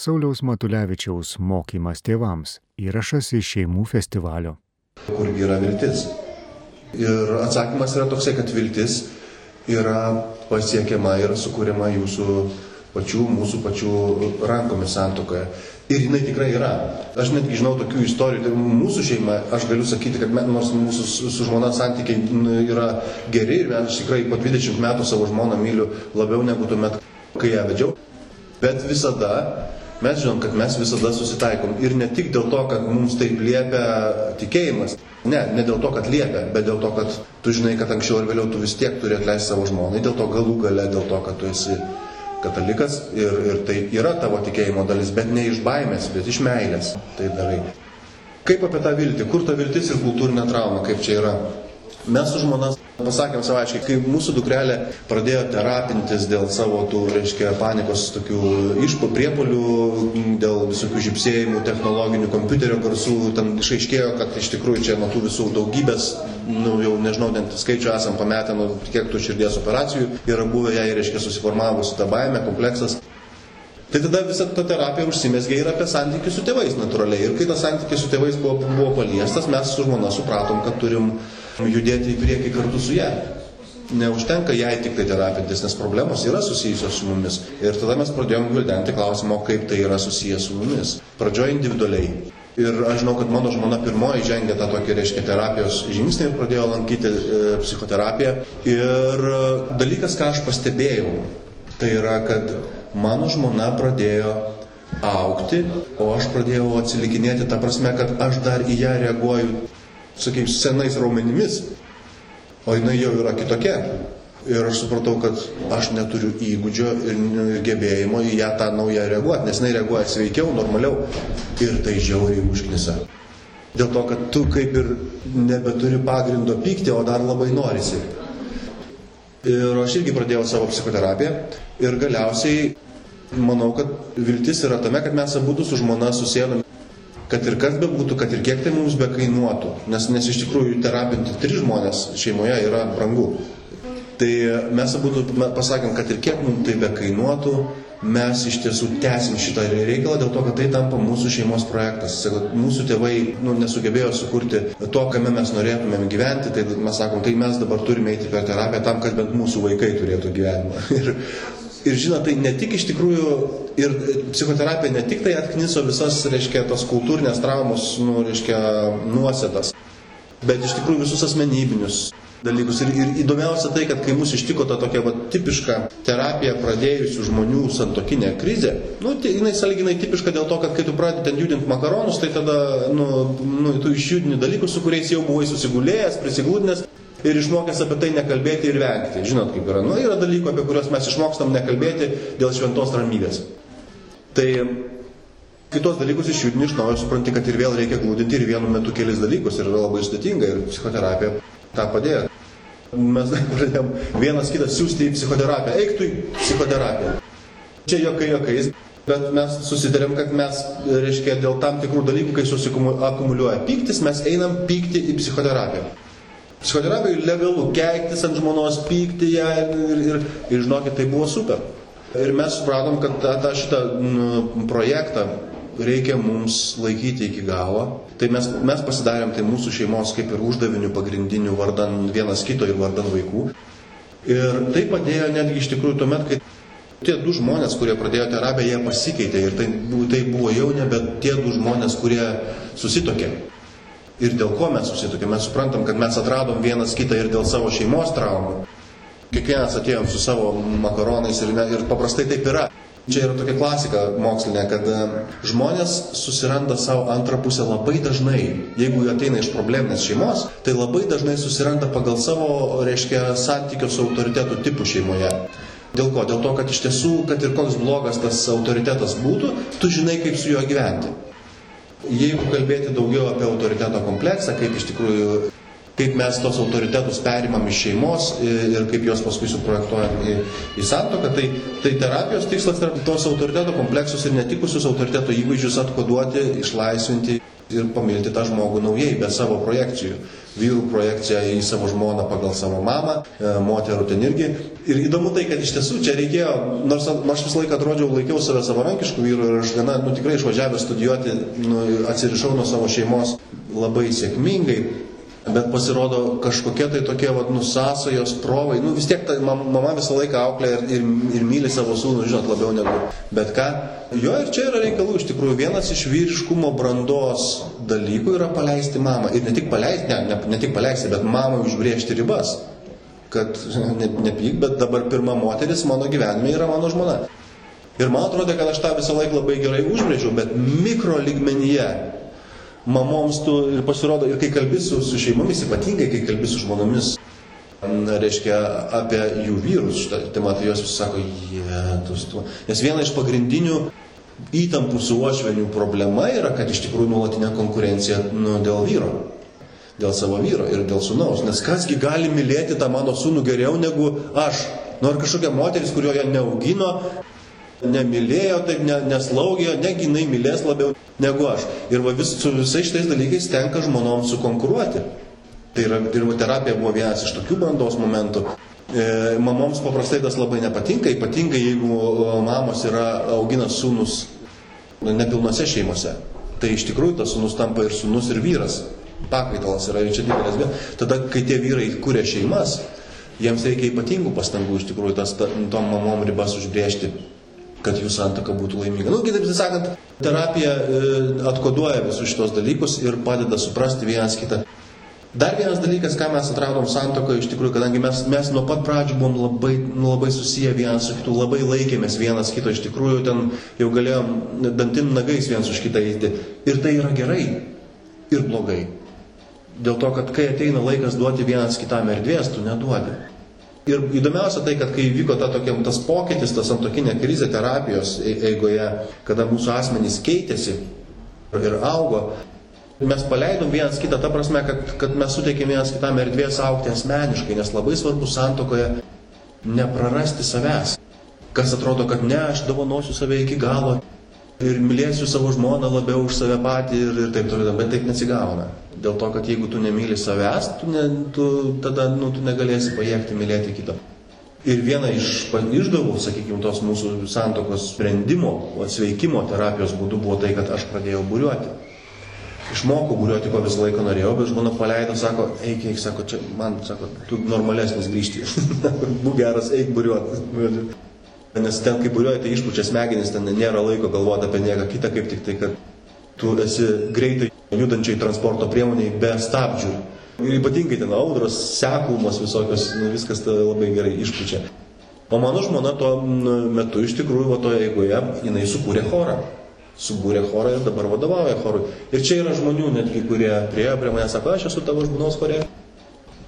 Sauliaus Matulevičiaus mokymas tėvams įrašas iš šeimų festivalio. Kurgi yra viltis? Ir atsakymas yra toksai, kad viltis yra pasiekiama ir sukūriama jūsų pačių, mūsų pačių rankomis santokoje. Ir jinai tikrai yra. Aš netgi žinau tokių istorijų. Tai mūsų šeima, aš galiu sakyti, kad nors mūsų su žmona santykiai yra geri ir aš tikrai po 20 metų savo žmoną myliu labiau negu tuomet, kai ją vedžiau. Bet visada mes žinom, kad mes visada susitaikom. Ir ne tik dėl to, kad mums taip liepia tikėjimas. Ne, ne dėl to, kad liepia, bet dėl to, kad tu žinai, kad anksčiau ar vėliau tu vis tiek turi atleisti savo žmonai. Dėl to galų gale, dėl to, kad tu esi katalikas ir, ir tai yra tavo tikėjimo dalis, bet ne iš baimės, bet iš meilės tai darai. Kaip apie tą viltį, kur ta viltis ir kultūrinė trauma, kaip čia yra? Mes su žmonas pasakėm savaiškai, kai mūsų dukrelė pradėjo terapintis dėl savo tų, reiškia, panikos tokių išpo priepolių, dėl visokių žipsėjimų, technologinių kompiuterio garsų, ten išaiškėjo, kad iš tikrųjų čia nuo tų visų daugybės, nu jau nežinau, ten skaičių esam pametę, nu kiek tų širdies operacijų yra buvę, jai, reiškia, susiformavusi ta baime, kompleksas. Tai tada visa ta terapija užsimesgė ir apie santykių su tėvais natūraliai. Ir kai tas santykis su tėvais buvo, buvo paliestas, mes su žmona supratom, kad turim judėti į priekį kartu su ją. Neužtenka jai tik tai terapintis, nes problemos yra susijusios su mumis. Ir tada mes pradėjom gvildenti klausimą, kaip tai yra susijęs su mumis. Pradžioje individualiai. Ir aš žinau, kad mano žmona pirmoji žengė tą tokį, reiškia, terapijos žingsnį ir pradėjo lankyti e, psichoterapiją. Ir e, dalykas, ką aš pastebėjau, tai yra, kad mano žmona pradėjo aukti, o aš pradėjau atsilikinėti tą prasme, kad aš dar į ją reaguoju sakykim, senais raumenimis, o jinai jau yra kitokia. Ir aš supratau, kad aš neturiu įgūdžio ir gebėjimo į ją tą naują reaguoti, nes jinai reaguoja sveikiau, normaliau ir tai žiauriai užknisa. Dėl to, kad tu kaip ir nebeturi pagrindo pykti, o dar labai norisi. Ir aš irgi pradėjau savo psichoterapiją ir galiausiai manau, kad viltis yra tame, kad mes abu su žmona susėdome kad ir kas bebūtų, kad ir kiek tai mums bekainuotų, nes, nes iš tikrųjų terapinti tris žmonės šeimoje yra brangu. Tai mes abu pasakėm, kad ir kiek mums tai bekainuotų, mes iš tiesų tęsim šitą reikalą dėl to, kad tai tampa mūsų šeimos projektas. Mūsų tėvai nu, nesugebėjo sukurti to, kame mes norėtumėm gyventi, tai mes sakom, tai mes dabar turime eiti per terapiją tam, kad bent mūsų vaikai turėtų gyvenimą. Ir, ir žinot, tai ne tik iš tikrųjų ir psichoterapija ne tik tai atkniso visas, reiškia, tos kultūrinės traumos, nu, reiškia, nuosėdas, bet iš tikrųjų visus asmenybinius dalykus. Ir, ir įdomiausia tai, kad kai mus ištiko ta tokia va, tipiška terapija pradėjusių žmonių santokinė krizė, nu, tai jinai saliginai tipiška dėl to, kad kai tu pradedi ten judinti makaronus, tai tada, nu, nu, tu išjudini dalykus, su kuriais jau buvai susigulėjęs, prisiglūdinęs ir išmokęs apie tai nekalbėti ir vengti. Žinot, kaip yra. Nu, yra dalykų, apie kuriuos mes išmokstam nekalbėti dėl šventos ramybės. Tai kitos dalykus išjudini iš naujo, supranti, kad ir vėl reikia glūdinti ir vienu metu kelis dalykus ir yra labai sudėtinga ir psichoterapija tą padėjo. Mes pradėjom vienas kitas siūsti į psichoterapiją, eik tu į psichoterapiją. Čia jokai jokais, bet mes susitarėm, kad mes, reiškia, dėl tam tikrų dalykų, kai susikumuliuoja pyktis, mes einam pykti į psichoterapiją. Psichoterapijoje legalu keiktis ant žmonos, pykti ją ir, ir, ir, žinokit, tai buvo super. Ir mes supratom, kad tą, tą šitą n, projektą reikia mums laikyti iki galo. Tai mes, mes pasidarėm tai mūsų šeimos kaip ir uždavinių pagrindinių vardan vienas kito ir vardan vaikų. Ir tai padėjo netgi iš tikrųjų tuomet, kai tie du žmonės, kurie pradėjo terapiją, jie pasikeitė ir tai, tai buvo jau nebe tie du žmonės, kurie susitokė. Ir dėl ko mes susitokėme, mes suprantam, kad mes atradom vienas kitą ir dėl savo šeimos traumų. Kiekvienas atėjom su savo makaronais ir, ne, ir paprastai taip yra. Čia yra tokia klasika mokslinė, kad e, žmonės susiranda savo antrą pusę labai dažnai. Jeigu jie ateina iš probleminės šeimos, tai labai dažnai susiranda pagal savo, reiškia, santykio su autoritetu tipų šeimoje. Dėl ko? Dėl to, kad iš tiesų, kad ir koks blogas tas autoritetas būtų, tu žinai, kaip su juo gyventi. Jeigu kalbėti daugiau apie autoriteto kompleksą, kaip iš tikrųjų kaip mes tos autoritetus perimam iš šeimos ir kaip juos paskui suprojektuojam į, į santoką. Tai, tai terapijos tikslas yra tos autoriteto kompleksus ir netikusius autoriteto įvaizdžius atkoduoti, išlaisvinti ir pamilti tą žmogų naujai, be savo projekcijų. Vyrų projekcija į savo žmoną pagal savo mamą, e, moterų ten irgi. Ir įdomu tai, kad iš tiesų čia reikėjo, nors aš visą laiką atrodžiau, laikiau save savarankiškų vyrų ir aš gana, nu tikrai išvažiavęs studijuoti, nu, atsirišau nuo savo šeimos labai sėkmingai, Bet pasirodo kažkokie tai tokie vat, nusąsajos provai. Nu, vis tiek ta mama visą laiką auklė ir, ir, ir myli savo sūnų, žinot, labiau negu bet ką. Jo ir čia yra reikalų. Iš tikrųjų, vienas iš vyriškumo brandos dalykų yra paleisti mamą. Ir ne tik paleisti, ne, ne, ne tik paleisti, bet mamą užbriežti ribas. Kad nepyk, bet dabar pirma moteris mano gyvenime yra mano žmona. Ir man atrodo, kad aš tą visą laiką labai gerai užbrėžiau, bet mikro lygmenyje mamoms tu ir pasirodo, ir kai kalbi su, su šeimomis, ypatingai kai kalbi su žmonomis, reiškia, apie jų vyrus, šitą temą, tai jos visi sako, jėtus tu. Nes viena iš pagrindinių įtampų su uošvenių problema yra, kad iš tikrųjų nuolatinė konkurencija nu, dėl vyro. Dėl savo vyro ir dėl sunaus. Nes kasgi gali mylėti tą mano sūnų geriau negu aš. Nors nu, kažkokia moteris, kurio jo neaugino, nemylėjo, taip ne, neslaugėjo, negi jinai mylės labiau negu aš. Ir va, vis, su visais šitais dalykais tenka žmonom sukonkuruoti. Tai yra, dirbo terapija buvo vienas iš tokių brandos momentų. E, mamoms paprastai tas labai nepatinka, ypatingai jeigu mamos yra auginas sūnus nepilnose šeimose. Tai iš tikrųjų tas sūnus tampa ir sūnus, ir vyras. Pakaitalas yra ir čia didelis. Tada, kai tie vyrai kuria šeimas, jiems reikia ypatingų pastangų iš tikrųjų tas tom mamom ribas užbriežti kad jų santaka būtų laiminga. Nu, kitaip sakant, terapija e, atkoduoja visus šitos dalykus ir padeda suprasti vienas kitą. Dar vienas dalykas, ką mes atradom santokoje, iš tikrųjų, kadangi mes, mes nuo pat pradžių buvom labai, nu, labai susiję vienas su kitu, labai laikėmės vienas kito, iš tikrųjų ten jau galėjom dantin nagais vienas už kitą eiti. Ir tai yra gerai ir blogai. Dėl to, kad kai ateina laikas duoti vienas kitam erdvės, tu neduodi. Ir įdomiausia tai, kad kai vyko ta tokia, tas pokytis, tas antokinė krizė terapijos e, eigoje, kada mūsų asmenys keitėsi ir augo, mes paleidom vienas kitą, ta prasme, kad, kad mes suteikėm vienas kitam erdvės aukti asmeniškai, nes labai svarbu santokoje neprarasti savęs. Kas atrodo, kad ne, aš dovanosiu save iki galo, ir mylėsiu savo žmoną labiau už save patį ir, ir taip toliau, bet taip nesigauna. Dėl to, kad jeigu tu nemyli savęs, tu, ne, tu tada nu, tu negalėsi pajėgti mylėti kito. Ir viena iš išdavų, sakykime, tos mūsų santokos sprendimo, atsveikimo terapijos būdų buvo tai, kad aš pradėjau būriuoti. Išmokau būriuoti, ko visą laiką norėjau, bet žmona paleido, sako, eik, eik, sako, čia man, sako, tu normalesnis grįžti. Būk geras, eik būriuoti. Nes ten, kai buriuoji, tai išpučia smegenis, ten nėra laiko galvoti apie nieką kitą, kaip tik tai, kad tu esi greitai judančiai transporto priemoniai be stabdžių. Ir ypatingai ten audros, seklumos visokios, nu, viskas tai labai gerai išpučia. O mano žmona tuo nu, metu iš tikrųjų, va toje eigoje, jinai sukūrė chorą. Subūrė chorą ir dabar vadovauja chorui. Ir čia yra žmonių netgi, kurie priejo prie manęs, sako, aš esu tavo žmonos chorė.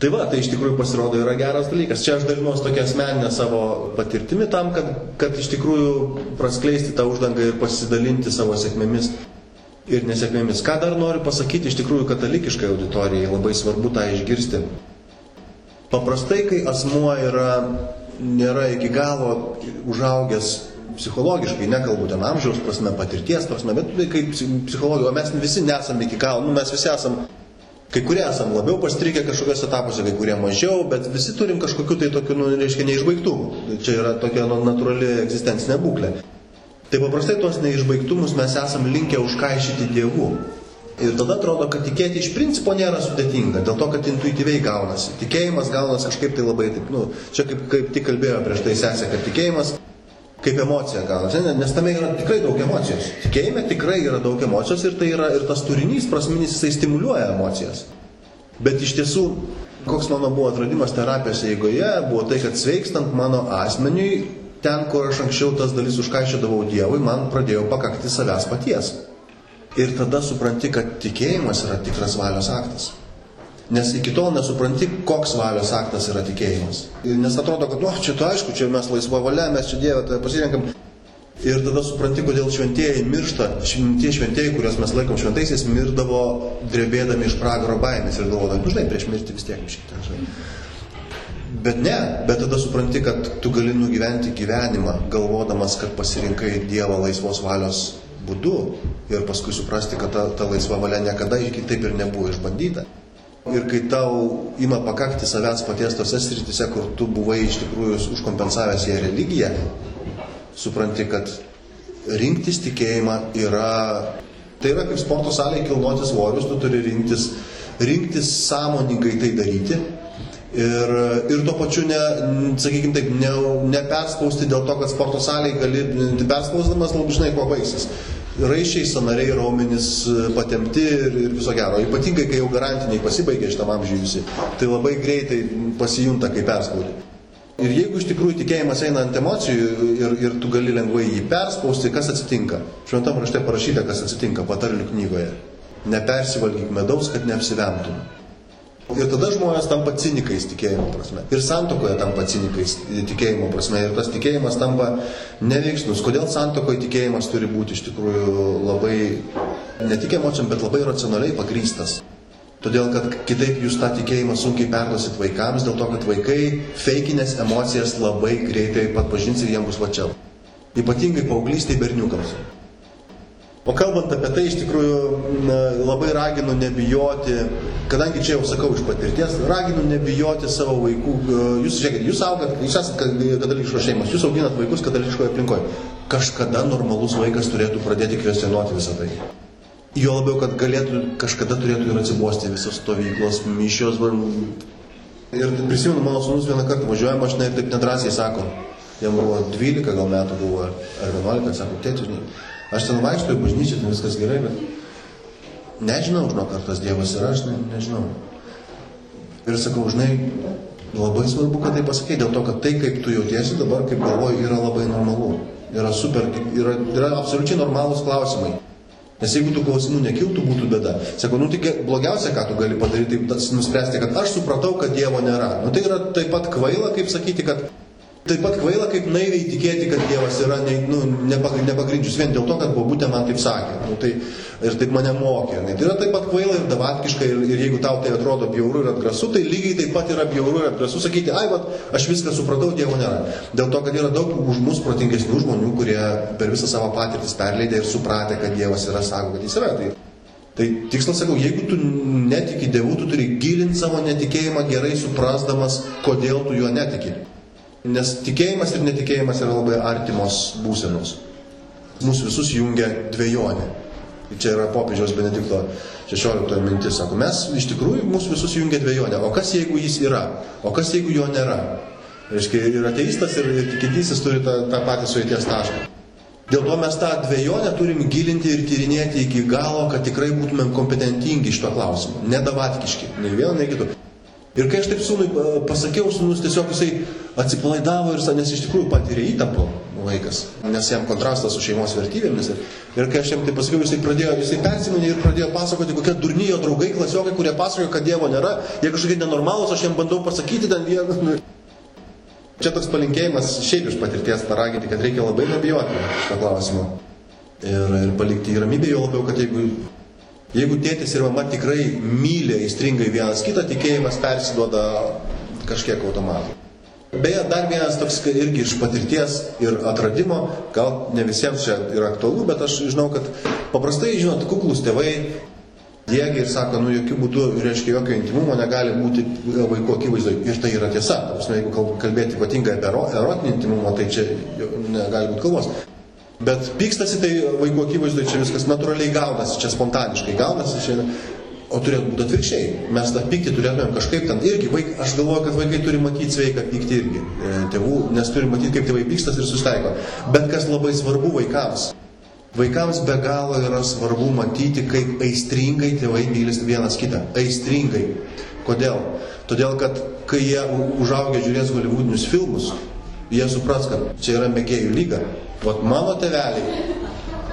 Tai va, tai iš tikrųjų pasirodo yra geras dalykas. Čia aš dalinuos tokia asmeninė savo patirtimi tam, kad, kad iš tikrųjų praskleisti tą uždangą ir pasidalinti savo sėkmėmis ir nesėkmėmis. Ką dar noriu pasakyti iš tikrųjų katalikiškai auditorijai, labai svarbu tą išgirsti. Paprastai, kai asmuo yra, nėra iki galo užaugęs psichologiškai, nekalbu ten amžiaus prasme, patirties prasme, bet kaip psichologija, o mes visi nesame iki galo, nu, mes visi esame Kai kurie esam labiau pastrikę kažkokiuose etapuose, kai kurie mažiau, bet visi turim kažkokiu tai tokiu, nu, reiškia, neišbaigtumų. Čia yra tokia nu, natūrali egzistencinė būklė. Tai paprastai tuos neišbaigtumus mes esam linkę užkaišyti dievų. Ir tada atrodo, kad tikėti iš principo nėra sudėtinga, dėl to, kad intuityviai gaunasi. Tikėjimas gaunasi kažkaip tai labai taip, nu, čia kaip, kaip tik kalbėjo prieš tai sesė, kad tikėjimas kaip emocija gaunasi, nes tame yra tikrai daug emocijos. Tikėjime tikrai yra daug emocijos ir tai yra ir tas turinys prasminis, jisai stimuliuoja emocijas. Bet iš tiesų, koks mano buvo atradimas terapijos eigoje, buvo tai, kad sveikstant mano asmeniui, ten, kur aš anksčiau tas dalis užkaišydavau Dievui, man pradėjo pakakti savęs paties. Ir tada supranti, kad tikėjimas yra tikras valios aktas. Nes iki tol nesupranti, koks valios aktas yra tikėjimas. Nes atrodo, kad, nu, čia tu aišku, čia mes laisva valia, mes čia Dievą tai pasirenkam. Ir tada supranti, kodėl šventieji miršta, tie šventieji, kuriuos mes laikom šventaisiais, mirdavo drebėdami iš pragaro baimės ir galvodami, nu žinai, prieš mirtį vis tiek žinai. Bet ne, bet tada supranti, kad tu gali nugyventi gyvenimą, galvodamas, kad pasirinkai Dievą laisvos valios būdu ir paskui suprasti, kad ta, ta laisva valia niekada iki taip ir nebuvo išbandyta. Ir kai tau ima pakakti savęs paties tose sritise, kur tu buvai iš tikrųjų užkompensavęs ją religiją, supranti, kad rinktis tikėjimą yra, tai yra kaip sporto salėje kilnoti svorius, tu turi rinktis, rinktis sąmoningai tai daryti. Ir, ir tuo pačiu, ne, sakykime taip, ne, neperspausti dėl to, kad sporto salėje gali, perspausdamas labai žinai, kuo baigsis. Raišiai, sanariai, raumenys patemti ir, ir viso gero. Ypatingai, kai jau garantiniai pasibaigė šitam amžiui tai labai greitai pasijunta, kai perspaudi. Ir jeigu iš tikrųjų tikėjimas eina ant emocijų ir, ir tu gali lengvai jį perspausti, kas atsitinka? Šventam rašte parašyta, kas atsitinka patarlių knygoje. Nepersivalgyk medaus, kad neapsiventum. Ir tada žmonės tampa cinikais tikėjimo prasme. Ir santokoje tampa cinikais tikėjimo prasme. Ir tas tikėjimas tampa neveiksnus. Kodėl santokoje tikėjimas turi būti iš tikrųjų labai, ne tik emocijom, bet labai racionaliai pagrystas. Todėl, kad kitaip jūs tą tikėjimą sunkiai perduosit vaikams, dėl to, kad vaikai feikinės emocijas labai greitai pat pažins ir jiems bus vačiau. Ypatingai paauglystai berniukams. O kalbant apie tai, iš tikrųjų labai raginu nebijoti, kadangi čia jau sakau iš patirties, raginu nebijoti savo vaikų. Jūs, žiūrėkit, jūs augat, jūs esate katalikiškos šeimos, jūs auginat vaikus katalikiškoje aplinkoje. Kažkada normalus vaikas turėtų pradėti kvestionuoti visą tai. Jo labiau, kad galėtų, kažkada turėtų ir atsibosti visos stovyklos, mišios. Ir prisimenu, mano sunus vieną kartą važiuoja mašina ir taip nedrasiai sako, jam buvo 12 gal metų buvo, ar 11, sako, tėtis, aš ten vaikštų į bažnyčią, ten viskas gerai, bet nežinau, žinok, ar tas Dievas yra, aš ne, nežinau. Ir sakau, žinai, labai svarbu, kad tai pasakai, dėl to, kad tai, kaip tu jautiesi dabar, kaip galvoji, yra labai normalu. Yra super, yra, yra absoliučiai normalūs klausimai. Nes jeigu tų klausimų nekiltų, būtų bėda. Sako, nu tik blogiausia, ką tu gali padaryti, tai nuspręsti, kad aš supratau, kad Dievo nėra. Nu tai yra taip pat kvaila, kaip sakyti, kad Taip pat kvaila, kaip naiviai tikėti, kad Dievas yra ne, nu, nepagrindžius vien dėl to, kad bobutė man taip sakė. Nu, tai, ir taip mane mokė. Tai yra taip pat kvaila ir davatkiška ir, ir jeigu tau tai atrodo bjauru ir atgrasu, tai lygiai taip pat yra bjauru ir atgrasu sakyti, ai, vat, aš viską supratau, Dievo nėra. Dėl to, kad yra daug už mus protingesnių žmonių, kurie per visą savo patirtis perleidė ir supratė, kad Dievas yra, sako, kad jis yra. Tai, Tai tikslas sakau, jeigu tu netiki Dievu, tu turi gilinti savo netikėjimą gerai suprasdamas, kodėl tu juo netiki. Nes tikėjimas ir netikėjimas yra labai artimos būsenos. Mūsų visus jungia dviejonė. Ir čia yra popiežiaus Benedikto 16 mintis. Sako, mes iš tikrųjų mūsų visus jungia dviejonė. O kas jeigu jis yra? O kas jeigu jo nėra? Reiškia, ir ateistas, ir, ir tikintysis turi tą, tą patį suėties tašką. Dėl to mes tą dviejonę turim gilinti ir tyrinėti iki galo, kad tikrai būtumėm kompetentingi šito klausimu. Nedavatkiški. Nei vieno, nei kito. Ir kai aš taip sūnui pasakiau, sūnus tiesiog jisai atsipalaidavo ir nes iš tikrųjų patyrė įtampą vaikas, nes jam kontrastas su šeimos vertybėmis. Ir, ir kai aš jam tai pasakiau, jisai pradėjo, jisai persimonė ir pradėjo pasakoti, kokie durnijo draugai, klasiokai, kurie pasakojo, kad Dievo nėra, jie kažkokie nenormalūs, aš jam bandau pasakyti ten vieną. Čia toks palinkėjimas šiaip iš patirties paraginti, kad reikia labai nebijoti šito klausimo. Ir, ir palikti į ramybę, jo labiau, kad jeigu Jeigu tėtis ir mama tikrai myli aistringai vienas kitą, tikėjimas persiduoda kažkiek automatu. Beje, dar vienas toks irgi iš patirties ir atradimo, gal ne visiems čia yra aktualu, bet aš žinau, kad paprastai, žinot, kuklus tėvai dėgia ir sako, nu jokių būdų, reiškia, jokio intimumo negali būti vaiko akivaizdoje. Ir tai yra tiesa. Prasme, jeigu kalbėti ypatingai apie erotinį intimumą, tai čia negali būti kalbos. Bet pykstasi tai vaikų akivaizdoje čia viskas natūraliai gaunasi, čia spontaniškai gaunasi, čia, o turėtų būti atvirkščiai. Mes tą pyktį turėtumėm kažkaip ten irgi, vaik, aš galvoju, kad vaikai turi matyti sveiką pyktį irgi, e, tėvų, nes turi matyti, kaip tėvai pykstas ir susitaiko. Bet kas labai svarbu vaikams. Vaikams be galo yra svarbu matyti, kaip aistringai tėvai mylis vienas kitą. Aistringai. Kodėl? Todėl, kad kai jie užaugę žiūrės holivudinius filmus, jie supras, kad čia yra mėgėjų lyga. Vat mano teveliai,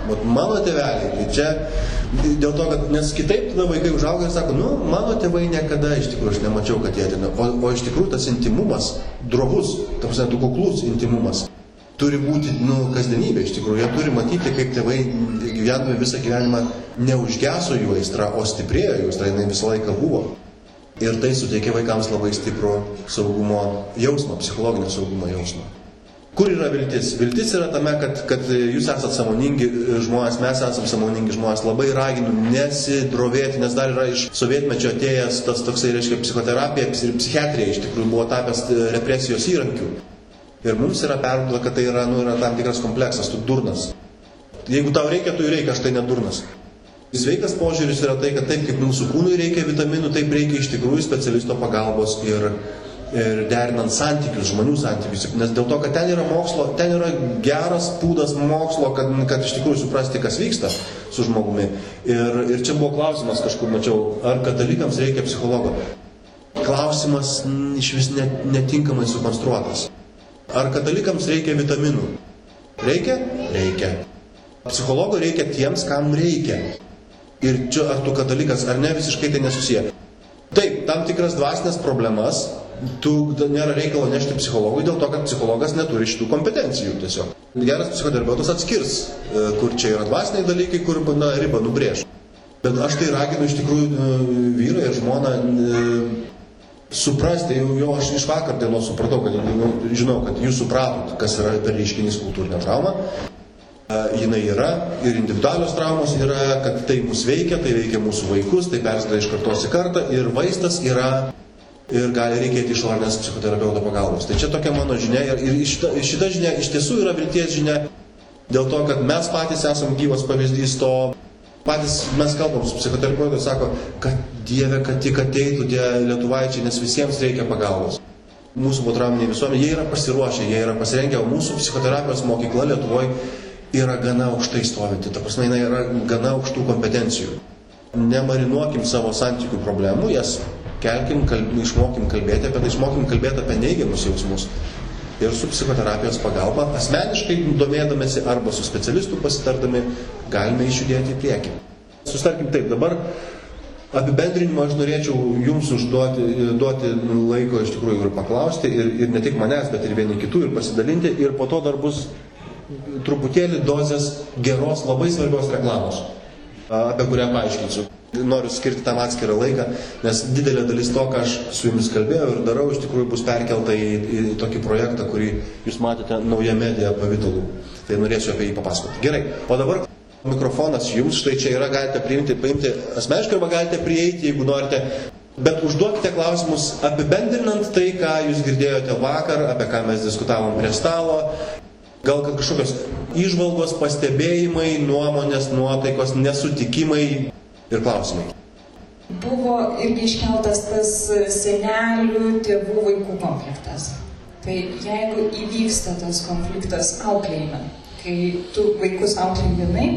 vat mano teveliai, tai čia dėl to, kad, nes kitaip tada vaikai užauga ir sako, nu, mano tėvai niekada iš tikrųjų aš nemačiau, kad jie ateina. O, o iš tikrųjų tas intimumas, drovus, ta prasme, tu kuklus intimumas, turi būti, nu, kasdienybė iš tikrųjų. Jie turi matyti, kaip tėvai gyvendami visą gyvenimą neužgeso jų aistra, o stiprėjo jų aistra, jinai visą laiką buvo. Ir tai suteikia vaikams labai stiprų saugumo jausmą, psichologinio saugumo jausmą. Kur yra viltis? Viltis yra tame, kad, kad jūs esate samoningi žmonės, mes esame samoningi žmonės. Labai raginu nesidrovėti, nes dar yra iš sovietmečio atėjęs tas toksai, reiškia, psichoterapija ir psichiatrija iš tikrųjų buvo tapęs represijos įrankiu. Ir mums yra perduota, kad tai yra, nu, yra tam tikras kompleksas, tu durnas. Jeigu tau reikia, tu reikia, aš tai nedurnas. Sveikas požiūris yra tai, kad taip kaip mūsų kūnui reikia vitaminų, taip reikia iš tikrųjų specialisto pagalbos ir ir derinant santykius, žmonių santykius, nes dėl to, kad ten yra mokslo, ten yra geras būdas mokslo, kad, kad iš tikrųjų suprasti, kas vyksta su žmogumi. Ir, ir čia buvo klausimas, kažkur mačiau, ar katalikams reikia psichologo. Klausimas iš vis net, netinkamai sukonstruotas. Ar katalikams reikia vitaminų? Reikia? Reikia. Psichologo reikia tiems, kam reikia. Ir čia ar tu katalikas, ar ne, visiškai tai nesusiję. Taip, tam tikras dvasinės problemas tu nėra reikalo nešti psichologui dėl to, kad psichologas neturi šitų kompetencijų tiesiog. Geras psichoterapeutas atskirs, e, kur čia yra dvasiniai dalykai, kur na, ribą nubrėž. Bet aš tai raginu iš tikrųjų e, vyrą ir žmoną e, suprasti, jau, jau aš iš vakar dienos supratau, kad jau, žinau, kad jūs supratot, kas yra per reiškinys kultūrinė trauma. Jinai yra ir individualios traumos yra, kad tai mus veikia, tai veikia mūsų vaikus, tai persideda iš kartos į kartą ir vaistas yra ir gali reikėti išorinės psichoterapeuto pagalbos. Tai čia tokia mano žinia ir, ir šita, šita žinia iš tiesų yra vilties žinia dėl to, kad mes patys esame gyvas pavyzdys to, patys mes kalbam su psichoterapeutu, sako, kad Dieve, kad tik ateitų tie lietuvaičiai, nes visiems reikia pagalbos. Mūsų potrauminiai visuomenė, jie yra pasiruošę, jie yra pasirengę, o mūsų psichoterapijos mokykla Lietuvoje yra gana aukštai stovinti, ta prasme, jinai yra gana aukštų kompetencijų. Nemarinuokim savo santykių problemų, jas kelkim, kalb, išmokim kalbėti apie tai, išmokim kalbėti apie neigiamus jausmus. Ir su psichoterapijos pagalba, asmeniškai domėdamėsi arba su specialistu pasitardami, galime išjudėti į priekį. Sustarkim taip, dabar apibendrinimą aš norėčiau jums užduoti duoti laiko iš tikrųjų ir paklausti, ir, ir ne tik manęs, bet ir vieni kitų, ir pasidalinti, ir po to dar bus truputėlį dozės geros, labai svarbios reklamos, apie kurią paaiškinsiu. Noriu skirti tam atskirą laiką, nes didelė dalis to, ką aš su jumis kalbėjau ir darau, iš tikrųjų bus perkelta į, į tokį projektą, kurį jūs matėte nauja medija pavydalu. Tai norėčiau apie jį papasakoti. Gerai, o dabar mikrofonas jums, štai čia yra, galite priimti, paimti asmeniškai arba galite prieiti, jeigu norite. Bet užduokite klausimus apibendrinant tai, ką jūs girdėjote vakar, apie ką mes diskutavom prie stalo. Gal kažkokios išvalgos, pastebėjimai, nuomonės, nuotaikos, nesutikimai, ir klausimai. Buvo irgi iškeltas tas senelių, tėvų, vaikų konfliktas. Tai jeigu įvyksta tas konfliktas auklėjime, kai tu vaikus auklėjai vienai,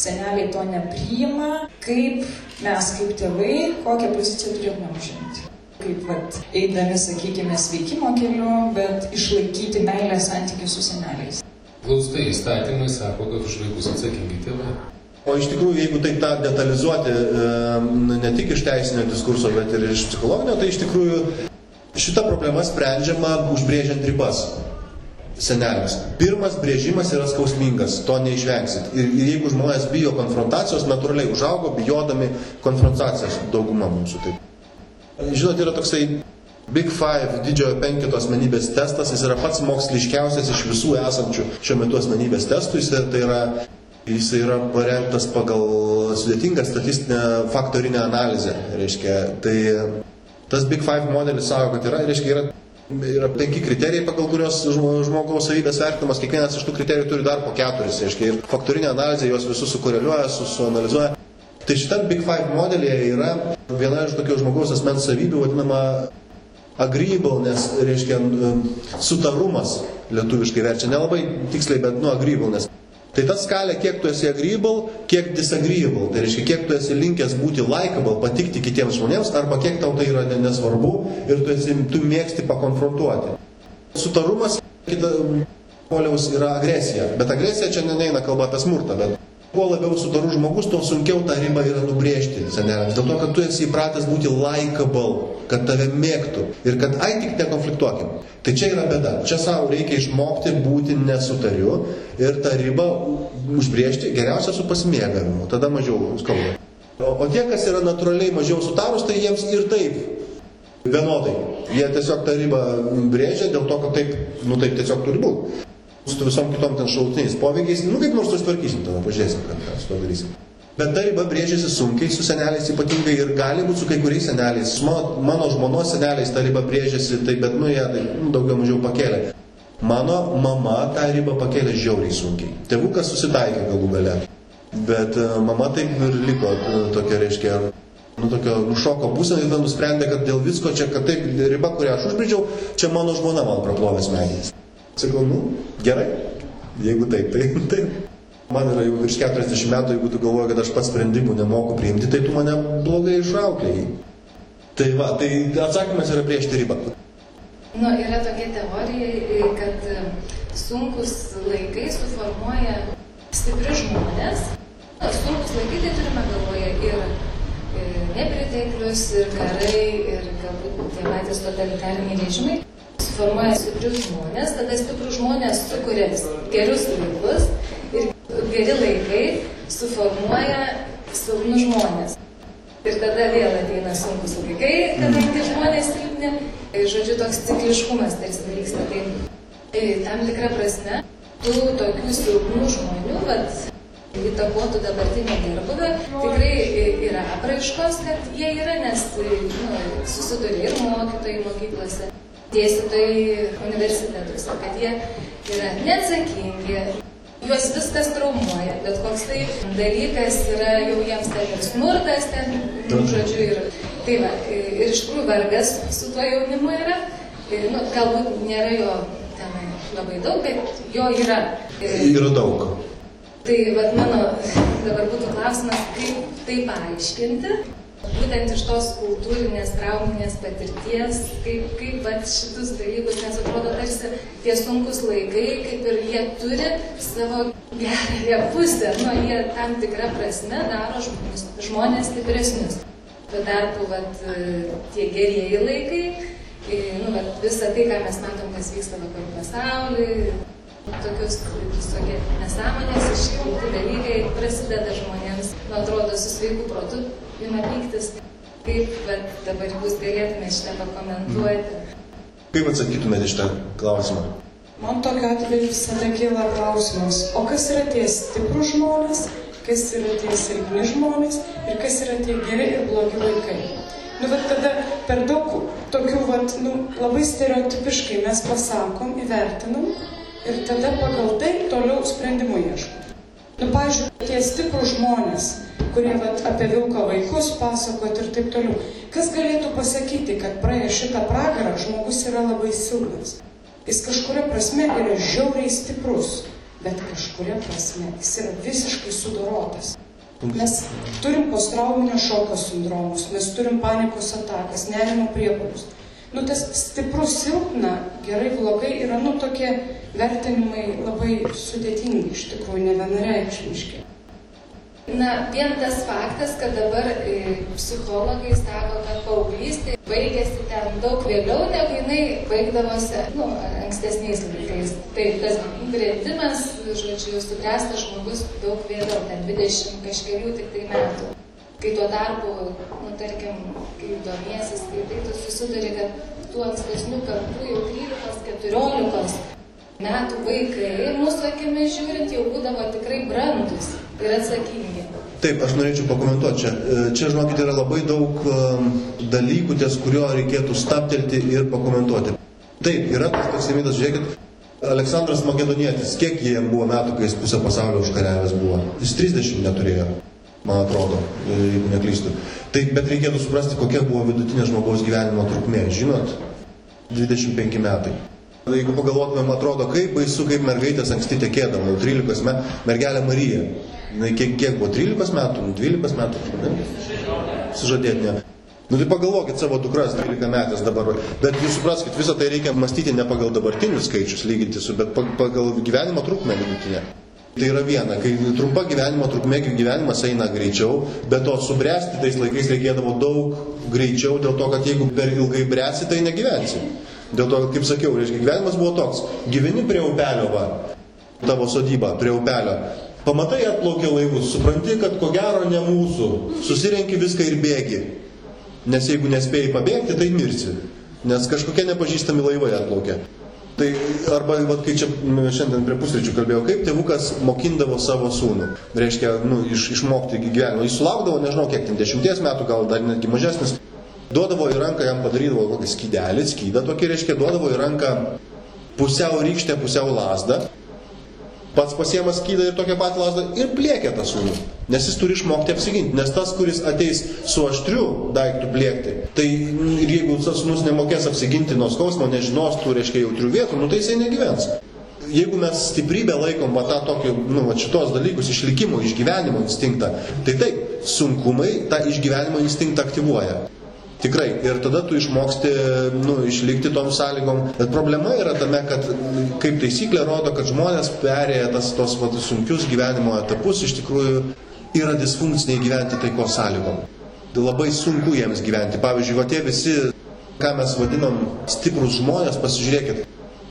seneliai to nepriima, kaip mes kaip tėvai, kokią poziciją turėtume užimti. Kaip vat, eidami, sakykime, sveikimo keliu, bet išlaikyti meilę santykių su seneliais. Glaustai įstatymai sako, kad už vaikus atsakingi tėvai. O iš tikrųjų, jeigu taip tą detalizuoti ne tik iš teisinio diskurso, bet ir iš psichologinio, tai iš tikrųjų šita problema sprendžiama užbrėžiant ribas seneliams. Pirmas brėžimas yra skausmingas, to neišvengsit. Ir, ir jeigu žmonės bijo konfrontacijos, natūraliai užaugo bijodami konfrontacijos dauguma mūsų. Taip. Žinot, yra toksai Big Five didžiojo penkito asmenybės testas, jis yra pats moksliškiausias iš visų esančių šiuo metu asmenybės testų, jis tai yra Jis yra parengtas pagal sudėtingą statistinę faktorinę analizę. Reiškia, tai tas Big Five modelis sako, kad yra, reiškia, yra, yra penki kriterijai, pagal kurios žmogaus savybės vertinamas. Kiekvienas iš tų kriterijų turi dar po keturis. Reiškia, ir faktorinė analizė juos visus sukoreliuoja, su, suanalizuoja. Tai šitam Big Five modelyje yra viena iš tokių žmogaus asmens savybių vadinama agreeable, nes reiškia sutarumas lietuviškai verčia. Nelabai tiksliai, bet nu agreeable, nes Tai ta skalė, kiek tu esi agreeable, kiek disagreeable. Tai reiškia, kiek tu esi linkęs būti likable, patikti kitiems žmonėms, arba kiek tau tai yra nesvarbu ir tu, esi, tu mėgsti pakonfrontuoti. Sutarumas kita poliaus yra agresija. Bet agresija čia neina kalba apie smurtą, bet Kuo labiau sudarus žmogus, tuo sunkiau tą ribą yra nubrėžti seneliams. Dėl to, kad tu esi įpratęs būti likable, kad tave mėgtų ir kad ai tik nekonfliktuokim. Tai čia yra bėda. Čia savo reikia išmokti būti nesutariu ir tą ribą užbrėžti geriausia su pasimėgavimu. Tada mažiau skauda. O tie, kas yra natūraliai mažiau sutarus, tai jiems ir taip vienodai. Jie tiesiog tą ribą brėžia dėl to, kad taip, nu taip tiesiog turi būti su visom kitom ten šalutiniais poveikiais, nu kaip nors susitvarkysim, tada pažiūrėsim, ką, su to darysim. Bet ta riba brėžiasi sunkiai su seneliais ypatingai ir gali būti su kai kuriais seneliais. Mano, mano žmonos seneliais ta riba brėžiasi, tai bet nu ją tai, nu, daugiau mažiau pakėlė. Mano mama tą ribą pakėlė žiauriai sunkiai. Tėvukas susitaikė galų gale. Bet uh, mama taip ir liko uh, tokia, reiškia, nu, tokio nušoko būsenai, tada nusprendė, kad dėl visko čia, kad taip riba, kurią aš užbridžiau, čia mano žmona man praplovė smegenis. Sakau, nu, gerai, jeigu taip, tai taip. Man yra jau virš 40 metų, jeigu tu galvoji, kad aš pats sprendimų nemoku priimti, tai tu mane blogai išauklėjai. Tai va, tai atsakymas yra prieš ribą. Nu, yra tokia teorija, kad sunkus laikai suformuoja stipri žmonės. Sunkus laikai tai turime galvoje ir, ir nepriteklius, ir karai, ir galbūt tie patys totalitariniai režimai formuoja stiprius žmonės, tada stiprus žmonės sukuria gerus laikus ir geri laikai suformuoja silpnus žmonės. Ir tada vėl ateina sunkus laikai, kadangi žmonės silpni. Ir žodžiu, toks cikliškumas tarsi vyksta. Tai tam tikrą prasme, tų tokių silpnų žmonių, vat, įtakotų dabartinę gerbuvę, tikrai yra apraiškos, kad jie yra, nes nu, susiduria ir mokytojai mokyklose, dėstytojai universitetuose, kad jie yra neatsakingi, juos viskas traumuoja, bet koks tai dalykas yra jau jiems ten ir smurtas, ten, nu, žodžiu, ir tai va, ir iš tikrųjų vargas su tuo jaunimu yra, ir, nu, galbūt nėra jo tenai labai daug, bet jo yra. Yra daug. Tai, vad, mano dabar būtų klausimas, kaip tai paaiškinti, būtent iš tos kultūrinės, trauminės patirties, kaip, kaip vat, šitus dalykus, nes atrodo tarsi tie sunkus laikai, kaip ir jie turi savo gerąją pusę, nu, jie tam tikrą prasme daro žmonės, žmonės stipresnius. Tuo tarpu vat, tie gerieji laikai, nu, vat, visa tai, ką mes matom, kas vyksta vakarų pasaulyje, tokius visokie nesąmonės, išjungti dalykai prasideda žmonėms, nu, atrodo, su sveiku protu ima pyktis. Kaip bet, dabar jūs galėtumėte šitą pakomentuoti? Kaip atsakytumėte šitą klausimą? Man tokiu atveju visada kyla klausimas, o kas yra tie stiprus žmonės, kas yra tie silpni žmonės ir kas yra tie geri ir blogi vaikai. Nu, bet tada per daug tokių, vat, nu, labai stereotipiškai mes pasakom, įvertinam ir tada pagal tai toliau sprendimų ieškom. Nu, pavyzdžiui, tie stiprus žmonės, kurie vat, apie vilko vaikus pasakot ir taip toliau. Kas galėtų pasakyti, kad praėję šitą pragarą žmogus yra labai silpnas? Jis kažkuria prasme yra žiauriai stiprus, bet kažkuria prasme jis yra visiškai sudorotas. Mes turim postrauminio šoko sindromus, mes turim panikos atakas, nerimo priepolius. Nu, tas stiprus silpna, gerai, blogai yra, nu, tokie vertinimai labai sudėtingi, iš tikrųjų, ne vienareikšmiški. Na, vien tas faktas, kad dabar e, psichologai sako, kad paauglystė baigėsi ten daug vėliau, negu jinai baigdavosi, nu, ankstesniais laikais. Tai tas brendimas, žodžiu, subręstas žmogus daug vėliau, ten 20 kažkelių tik tai metų. Kai tuo tarpu, nu, tarkim, kai domiesi, skaitai, tu susiduri, kad tų ankstesnių kartų jau 13-14 metų vaikai, mūsų akimis žiūrint, jau būdavo tikrai brandus ir atsakingi. Taip, aš norėčiau pakomentuoti čia. E, čia, žinokit, yra labai daug um, dalykų, ties kurio reikėtų staptelti ir pakomentuoti. Taip, yra tas toks įmytas, žiūrėkit, Aleksandras Makedonietis, kiek jiem buvo metų, kai jis pusę pasaulio užkariavęs buvo? Jis 30 neturėjo, man atrodo, e, jeigu neklystu. Taip, bet reikėtų suprasti, kokia buvo vidutinė žmogaus gyvenimo trukmė. Žinot, 25 metai. Jeigu pagalvotumėm, atrodo, kaip baisu, kaip mergaitės anksti tekėdavo, jau 13 metų, mergelė Marija. Na, kiek, kiek buvo, 13 metų, 12 metų, ne? Sužadėtinė. Nu tai pagalvokit savo dukras 12 metės dabar, bet jūs supraskite, visą tai reikia mąstyti ne pagal dabartinius skaičius lyginti su, bet pagal gyvenimo trukmę vidutinę. Tai yra viena, kai trumpa gyvenimo trukmė gyvenimas eina greičiau, bet to subręsti tais laikais reikėdavo daug greičiau, dėl to, kad jeigu per ilgai bręsi, tai negyvensi. Dėl to, kaip sakiau, reiškia, gyvenimas buvo toks, gyveni prie upelio, va, tavo sodyba prie upelio, pamatai atplaukia laivus, supranti, kad ko gero ne mūsų, susirenki viską ir bėgi. Nes jeigu nespėjai pabėgti, tai mirsi, nes kažkokie nepažįstami laivai atplaukia. Tai arba, vat, kai čia šiandien prie pusryčių kalbėjau, kaip tėvukas mokindavo savo sūnų. Reiškia, nu, iš, išmokti gyvenimą. Jis sulaukdavo, nežinau, kiek ten dešimties metų, gal dar netgi mažesnis. Duodavo į ranką, jam padarydavo kokį skydelį, skydą tokį, reiškia, duodavo į ranką pusiau rykštę, pusiau lasdą. Pats pasiemas skydą ir tokią patį lasdą ir pliekia tą sūnų. Nes jis turi išmokti apsiginti. Nes tas, kuris ateis su aštriu daiktu plėkti, tai ir jeigu tas sūnus nemokės apsiginti nuo skausmo, nežinos tų, reiškia, jautrių vietų, nu tai jisai negyvens. Jeigu mes stiprybę laikom va tą tokį, nu, va šitos dalykus, išlikimo, išgyvenimo instinktą, tai taip, sunkumai tą išgyvenimo instinktą aktyvuoja. Tikrai. Ir tada tu išmoksti nu, išlikti tom sąlygom. Bet problema yra tame, kad kaip taisyklė rodo, kad žmonės perėję tas tos vat, sunkius gyvenimo etapus iš tikrųjų yra disfunkciniai gyventi taiko sąlygom. Labai sunku jiems gyventi. Pavyzdžiui, va tie visi, ką mes vadinam stiprus žmonės, pasižiūrėkit,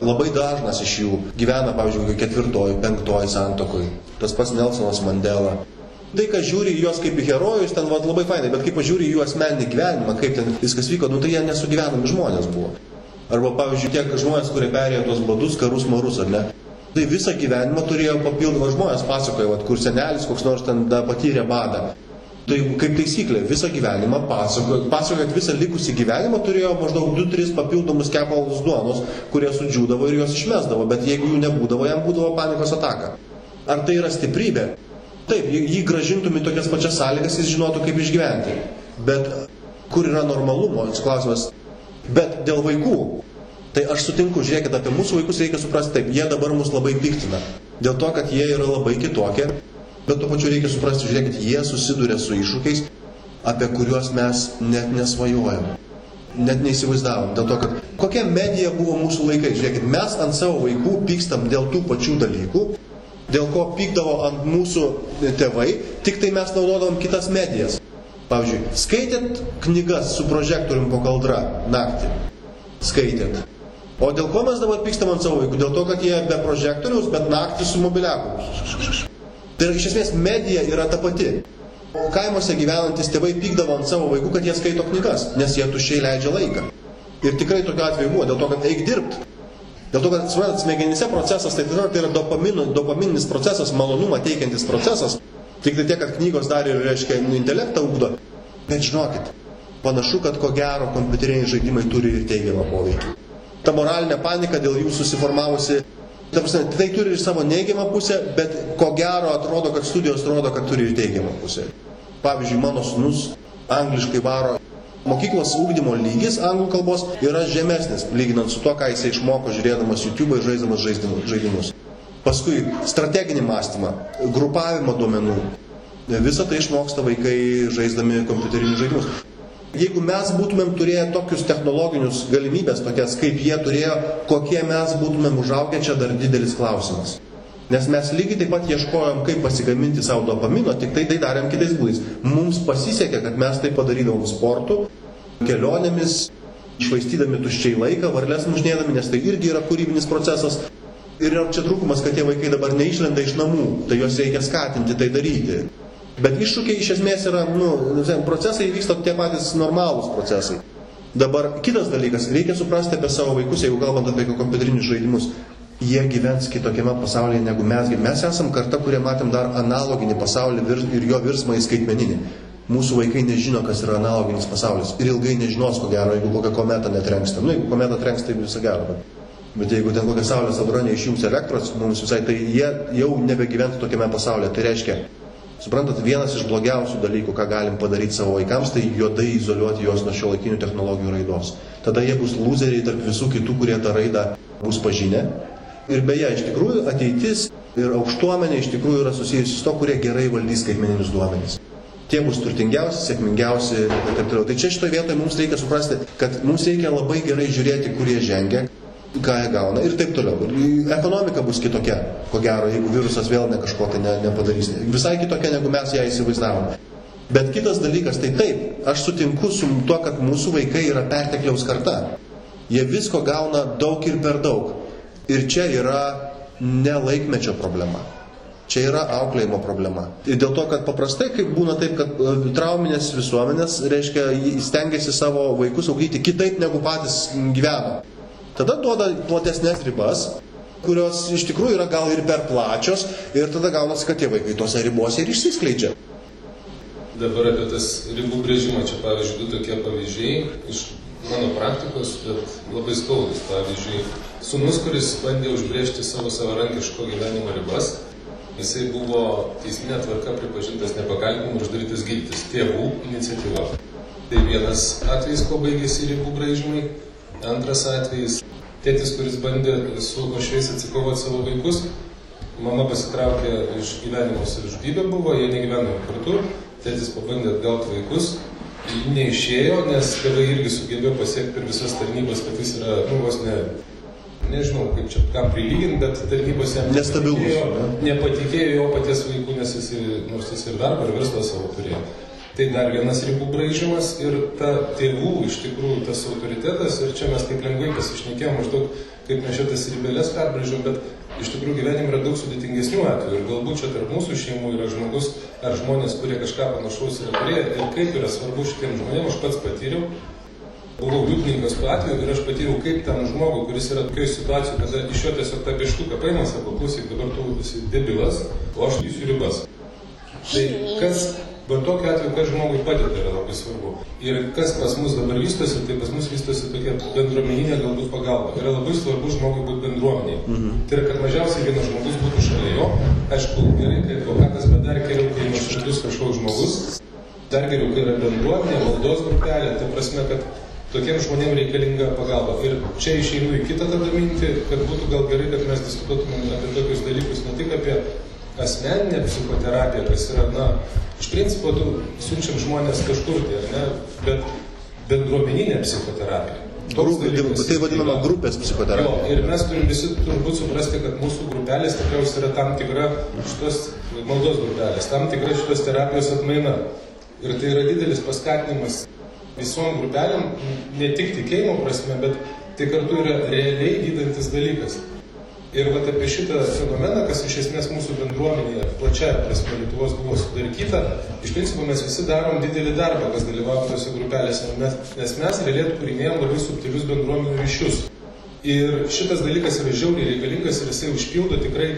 labai dažnas iš jų gyvena, pavyzdžiui, ketvirtoj, penktoj santokoj. Tas pats Nelsonas Mandela. Tai, kas žiūri juos kaip į herojus, ten vat, labai fainai, bet kai pažiūri jų asmeninį gyvenimą, kaip ten viskas vyko, nu tai jie nesugyvenami žmonės buvo. Arba, pavyzdžiui, tie žmonės, kurie perėjo tos badus, karus, marus, ar ne? Tai visą gyvenimą turėjo papildomą žmonės, pasakoja, vat, kur senelis koks nors ten da, patyrė badą. Tai kaip taisyklė, visą gyvenimą pasakoja, pasakoja, kad visą likusį gyvenimą turėjo maždaug 2-3 papildomus kepalus duonos, kurie sudžiūdavo ir juos išmesdavo, bet jeigu jų nebūdavo, jam būdavo panikos ataka. Ar tai yra stiprybė? Taip, jį gražintum į tokias pačias sąlygas, jis žinotų, kaip išgyventi. Bet kur yra normalumo, klausimas. Bet dėl vaikų, tai aš sutinku, žiūrėkit, apie mūsų vaikus reikia suprasti taip, jie dabar mus labai piktina. Dėl to, kad jie yra labai kitokie, bet tuo pačiu reikia suprasti, žiūrėkit, jie susiduria su iššūkiais, apie kuriuos mes net nesvajojam. Net neįsivaizdavom. Dėl to, kad kokia medija buvo mūsų laikai. Žiūrėkit, mes ant savo vaikų pykstam dėl tų pačių dalykų, dėl ko pykdavo ant mūsų tėvai, tik tai mes naudodavom kitas medijas. Pavyzdžiui, skaitėt knygas su prožektorium po kaldra naktį. Skaitėt. O dėl ko mes dabar pykstam ant savo vaikų? Dėl to, kad jie be prožektoriaus, bet naktį su mobiliaku. Tai yra, iš esmės medija yra ta pati. O kaimuose gyvenantis tėvai pykdavo ant savo vaikų, kad jie skaito knygas, nes jie tuščiai leidžia laiką. Ir tikrai tokiu atveju buvo, dėl to, kad eik dirbti. Dėl to, kad suprantat, smegenyse procesas, tai, tai yra dopamino, dopamininis procesas, malonumą teikiantis procesas. Tik tai tiek, kad knygos dar ir, reiškia, nu, intelektą ugdo. Bet žinokit, panašu, kad ko gero kompiuteriniai žaidimai turi ir teigiamą poveikį. Ta moralinė panika dėl jų susiformavusi, ta prasme, tai turi ir savo neigiamą pusę, bet ko gero atrodo, kad studijos rodo, kad turi ir teigiamą pusę. Pavyzdžiui, mano sunus angliškai varo Mokyklos ūkdymo lygis anglų kalbos yra žemesnis, lyginant su to, ką jisai išmoko žiūrėdamas YouTube ir žaisdamas žaidimus. Paskui strateginį mąstymą, grupavimo duomenų. Visą tai išmoksta vaikai žaisdami kompiuterinius žaidimus. Jeigu mes būtumėm turėję tokius technologinius galimybės, tokias kaip jie turėjo, kokie mes būtumėm užaugę, čia dar didelis klausimas. Nes mes lygiai taip pat ieškojom, kaip pasigaminti savo dopamino, tik tai tai darėm kitais būdais. Mums pasisekė, kad mes tai padarydavom sportu, kelionėmis, išvaistydami tuščiai laiką, varlės mužnėdami, nes tai irgi yra kūrybinis procesas. Ir yra čia trūkumas, kad tie vaikai dabar neišlenda iš namų, tai juos reikia skatinti tai daryti. Bet iššūkiai iš esmės yra, nu, procesai vyksta tie patys normalūs procesai. Dabar kitas dalykas, reikia suprasti apie savo vaikus, jeigu kalbant apie kompiuterinius žaidimus jie gyvens kitokiame pasaulyje negu mes. Mes esam karta, kurie matėm dar analoginį pasaulį ir jo virsmą į skaitmeninį. Mūsų vaikai nežino, kas yra analoginis pasaulis. Ir ilgai nežinos, ko gero, jeigu kokią kometą netrenksta. Nu, jeigu kometą trenks, tai visą gerą. Bet, bet jeigu ten kokia saulės audra neišjungs elektros, mums visai, tai jie jau nebegyventų tokiame pasaulyje. Tai reiškia, suprantat, vienas iš blogiausių dalykų, ką galim padaryti savo vaikams, tai juodai izoliuoti juos nuo šio laikinių technologijų raidos. Tada jie bus loseriai tarp visų kitų, kurie tą raidą bus pažinę Ir beje, iš tikrųjų ateitis ir aukštuomenė iš tikrųjų yra susijusi su to, kurie gerai valdys skaitmeninius duomenys. Tie bus turtingiausi, sėkmingiausi ir taip toliau. Tai čia šitoje vietoje mums reikia suprasti, kad mums reikia labai gerai žiūrėti, kurie žengia, ką jie gauna ir taip toliau. Ekonomika bus kitokia, ko gero, jeigu virusas vėl ne kažko tai ne, nepadarys. Visai kitokia, negu mes ją įsivaizdavom. Bet kitas dalykas, tai taip, aš sutinku su tuo, kad mūsų vaikai yra pertekliaus karta. Jie visko gauna daug ir per daug. Ir čia yra ne laikmečio problema. Čia yra auklėjimo problema. Ir dėl to, kad paprastai, kaip būna taip, kad e, trauminės visuomenės, reiškia, stengiasi savo vaikus auginti kitaip, negu patys gyveno. Tada duoda platesnės ribas, kurios iš tikrųjų yra gal ir per plačios, ir tada gaunasi, kad tie vaikai tose ribose ir išsiskleidžia. Dabar apie tas ribų brėžimą, čia pavyzdžiui, du tokie pavyzdžiai iš mano praktikos, bet labai skaudus. Pavyzdžiui, sunus, kuris bandė užbrėžti savo savarankiško gyvenimo ribas, jisai buvo teisminė tvarka pripažintas nepakaltinimu uždarytas gydytis tėvų iniciatyva. Tai vienas atvejis, ko baigėsi ribų braižymai. Antras atvejis, tėtis, kuris bandė su košiais atsikovoti savo vaikus, mama pasitraukė iš gyvenimo savižudybė buvo, jie negyveno kartu, tėtis pabandė atgauti vaikus, neišėjo, nes tėvai irgi sugebėjo pasiekti per visas tarnybas, kad jis yra, nu, vos ne nežinau, kaip čia kam prilyginti, bet tarnybos jam Nestabilus, nepatikėjo, ne? nepatikėjo jo paties vaikų, nes jis, nors jis ir darbą, ir verslą savo turėjo. Tai dar vienas ribų braižymas ir ta tėvų iš tikrųjų tas autoritetas ir čia mes taip lengvai pasišnekėjom maždaug, kaip mes šitas ribelės perbraižom, bet iš tikrųjų gyvenime yra daug sudėtingesnių atvejų ir galbūt čia tarp mūsų šeimų yra žmogus ar žmonės, kurie kažką panašaus yra turėję ir kaip yra svarbu šitiem žmonėms, aš pats patyriau, buvau liudininkas tuo atveju ir aš patyriau, kaip tam žmogui, kuris yra tokioje situacijoje, kada iš jo tiesiog tą pieštuką paima, sako, klausyk, dabar tu esi debilas, o aš lysiu ribas. Tai kas, va tokiu atveju, kas žmogui padeda yra labai svarbu. Ir kas pas mus dabar vystosi, tai pas mus vystosi tokia bendruomeninė galbūt pagalba. Yra labai svarbu žmogui būti bendruomeniai. Mhm. Tai yra, kad mažiausiai vienas žmogus būtų šalia jo. Aišku, gerai, kai advokatas, bet dar geriau, kai nuoširdus kažkoks žmogus. Dar geriau, kai yra bendruomenė, maldos grupelė. Tai prasme, kad tokiem žmonėm reikalinga pagalba. Ir čia išeinu į kitą tada mintį, kad būtų gal gerai, kad mes diskutuotume apie tokius dalykus, ne tik apie asmeninę psichoterapiją, kas yra, na, iš principo, tu siunčiam žmonės kažkur tai, ar ne, bet bendruomeninė psichoterapija. Grupė, dalykas tai vadinama yra. grupės Jo, psichoterapija. ir mes turim visi turbūt suprasti, kad mūsų grupelės tikriausiai yra tam tikra šitos maldos grupelės, tam tikra šitos terapijos atmaina. Ir tai yra didelis paskatinimas visom grupelėm, ne tik tikėjimo prasme, bet tai kartu yra realiai gydantis dalykas. Ir vat apie šitą fenomeną, kas iš esmės mūsų bendruomenėje, plačiaja prasme Lietuvos buvo sudaryta, iš principo mes visi darom didelį darbą, kas dalyvauja tose grupelėse, nes mes realiai kūrinėjom labai subtilius bendruomenių ryšius. Ir šitas dalykas yra žiauriai reikalingas ir jisai užpildo tikrai,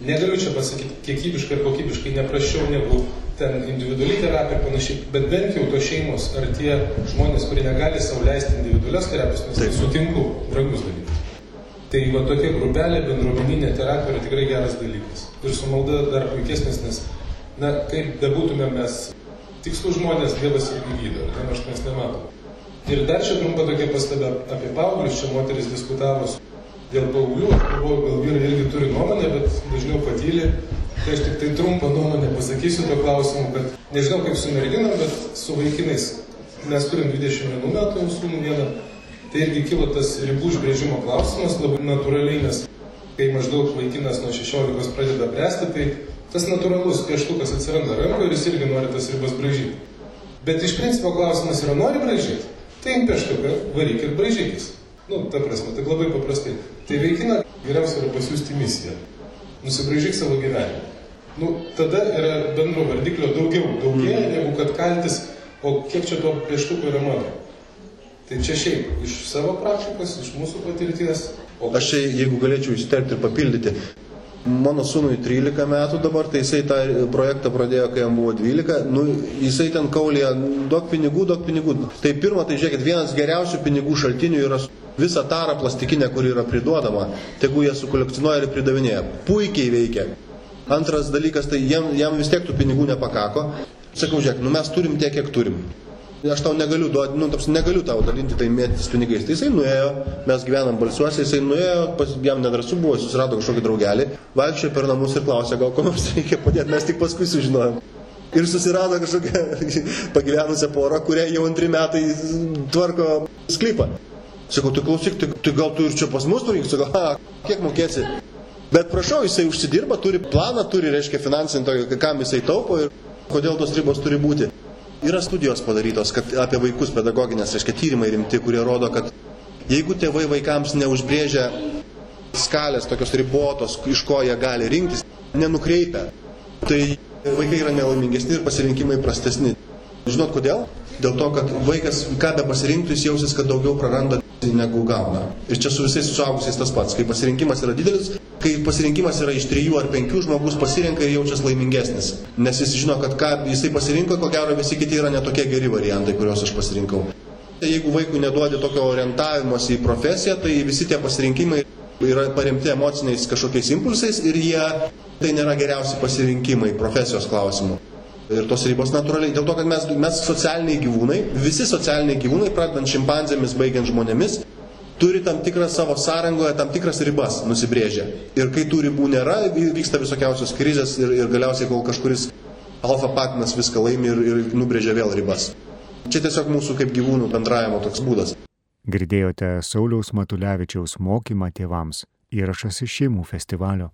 negaliu čia pasakyti, kiekybiškai ir kokybiškai neprašiau negu ten individuali terapija ir panašiai, bet bent jau tos šeimos ar tie žmonės, kurie negali sauliaisti individualios terapijos, nes tai sutinku, brangus dalykas. Tai va tokia grupelė, bendruomeninė terapija yra tikrai geras dalykas. Ir su malda dar puikesnis, nes, na, kaip bebūtume mes, tikslų žmonės Dievas irgi gydo, ir nors mes nematom. Ir dar čia trumpa tokia pastaba apie paauglius, čia moteris diskutavo dėl paauglių, aš galvoju, gal vyrai irgi turi nuomonę, bet dažniau patyli. Tai aš tik tai trumpą nuomonę pasakysiu to klausimu, kad nežinau kaip su merginom, bet su vaikinais. Mes turim 21 metų sūnų vieną. Tai irgi kilo tas ribų užbrėžimo klausimas labai natūraliai, nes kai maždaug vaikinas nuo 16 pradeda bręsti, tai tas natūralus pieštukas atsiranda rankoje ir jis irgi nori tas ribas braižyti. Bet iš principo klausimas yra, nori braižyti? Tai imk pieštuką, varyk ir braižykis. Nu, ta prasme, tai labai paprastai. Tai vaikina geriausia yra pasiūsti misiją. Nusibraižyk savo gyvenimą. Nu, tada yra bendro vardiklio daugiau, daugėja negu kad kaltis, o kiek čia to pieštuko yra mano. Tai čia šiaip, iš savo praktikos, iš mūsų patirties. O Aš čia, jeigu galėčiau įsiterpti ir papildyti. Mano sūnui 13 metų dabar, tai jisai tą projektą pradėjo, kai jam buvo 12. Nu, jisai ten kaulė, duok pinigų, duok pinigų. Tai pirma, tai žiūrėkit, vienas geriausių pinigų šaltinių yra visa tara plastikinė, kuri yra priduodama. Tegu jie sukolekcionuoja ir pridavinėja. Puikiai veikia. Antras dalykas, tai jam, jam vis tiek tų pinigų nepakako. Sakau, žiūrėk, nu mes turim tiek, kiek turim. Aš tau negaliu duoti, nu, taps, negaliu tau dalinti tai mėtis pinigais. Tai jisai nuėjo, mes gyvenam balsiuose, jisai nuėjo, pas, jam nedrasu buvo, susirado kažkokį draugelį, vaikščiojo per namus ir klausė, gal ko mums reikia padėti, mes tik paskui sužinojom. Ir susirado kažkokią pagyvenusią porą, kurie jau antri metai tvarko sklypą. Sakau, tai klausyk, tai, tai gal tu ir čia pas mus turi, sakau, ha, kiek mokėsi. Bet prašau, jisai užsidirba, turi planą, turi, reiškia, finansinį tokį, kam jisai taupo ir kodėl tos ribos turi būti. Yra studijos padarytos kad apie vaikus pedagoginės, reiškia, tyrimai rimti, kurie rodo, kad jeigu tėvai vaikams neužbrėžia skalės tokios ribotos, iš ko jie gali rinktis, nenukreipia, tai vaikai yra nelaimingesni ir pasirinkimai prastesni. Žinot kodėl? Dėl to, kad vaikas, ką be pasirinktų, jis jausis, kad daugiau praranda negu gauna. Ir čia su visais suaugusiais tas pats. Kai pasirinkimas yra didelis, kai pasirinkimas yra iš trijų ar penkių, žmogus pasirenka ir jaučiasi laimingesnis. Nes jis žino, kad ką jisai pasirinko, ko gero visi kiti yra netokie geri variantai, kuriuos aš pasirinkau. Jeigu vaikui neduodi tokio orientavimosi į profesiją, tai visi tie pasirinkimai yra paremti emociniais kažkokiais impulsais ir jie tai nėra geriausi pasirinkimai profesijos klausimų. Ir tos ribos natūraliai, dėl to, kad mes, mes socialiniai gyvūnai, visi socialiniai gyvūnai, pradedant šimpanzėmis, baigiant žmonėmis, turi tam tikrą savo sąrangoje, tam tikras ribas nusibrėžę. Ir kai tų ribų nėra, vyksta visokiausios krizės ir, ir galiausiai, kol kažkuris alfa patinas viską laimi ir, ir nubrėžia vėl ribas. Čia tiesiog mūsų kaip gyvūnų bendravimo toks būdas. Girdėjote Sauliaus Matulevičiaus mokymą tėvams įrašas iš šeimų festivalio.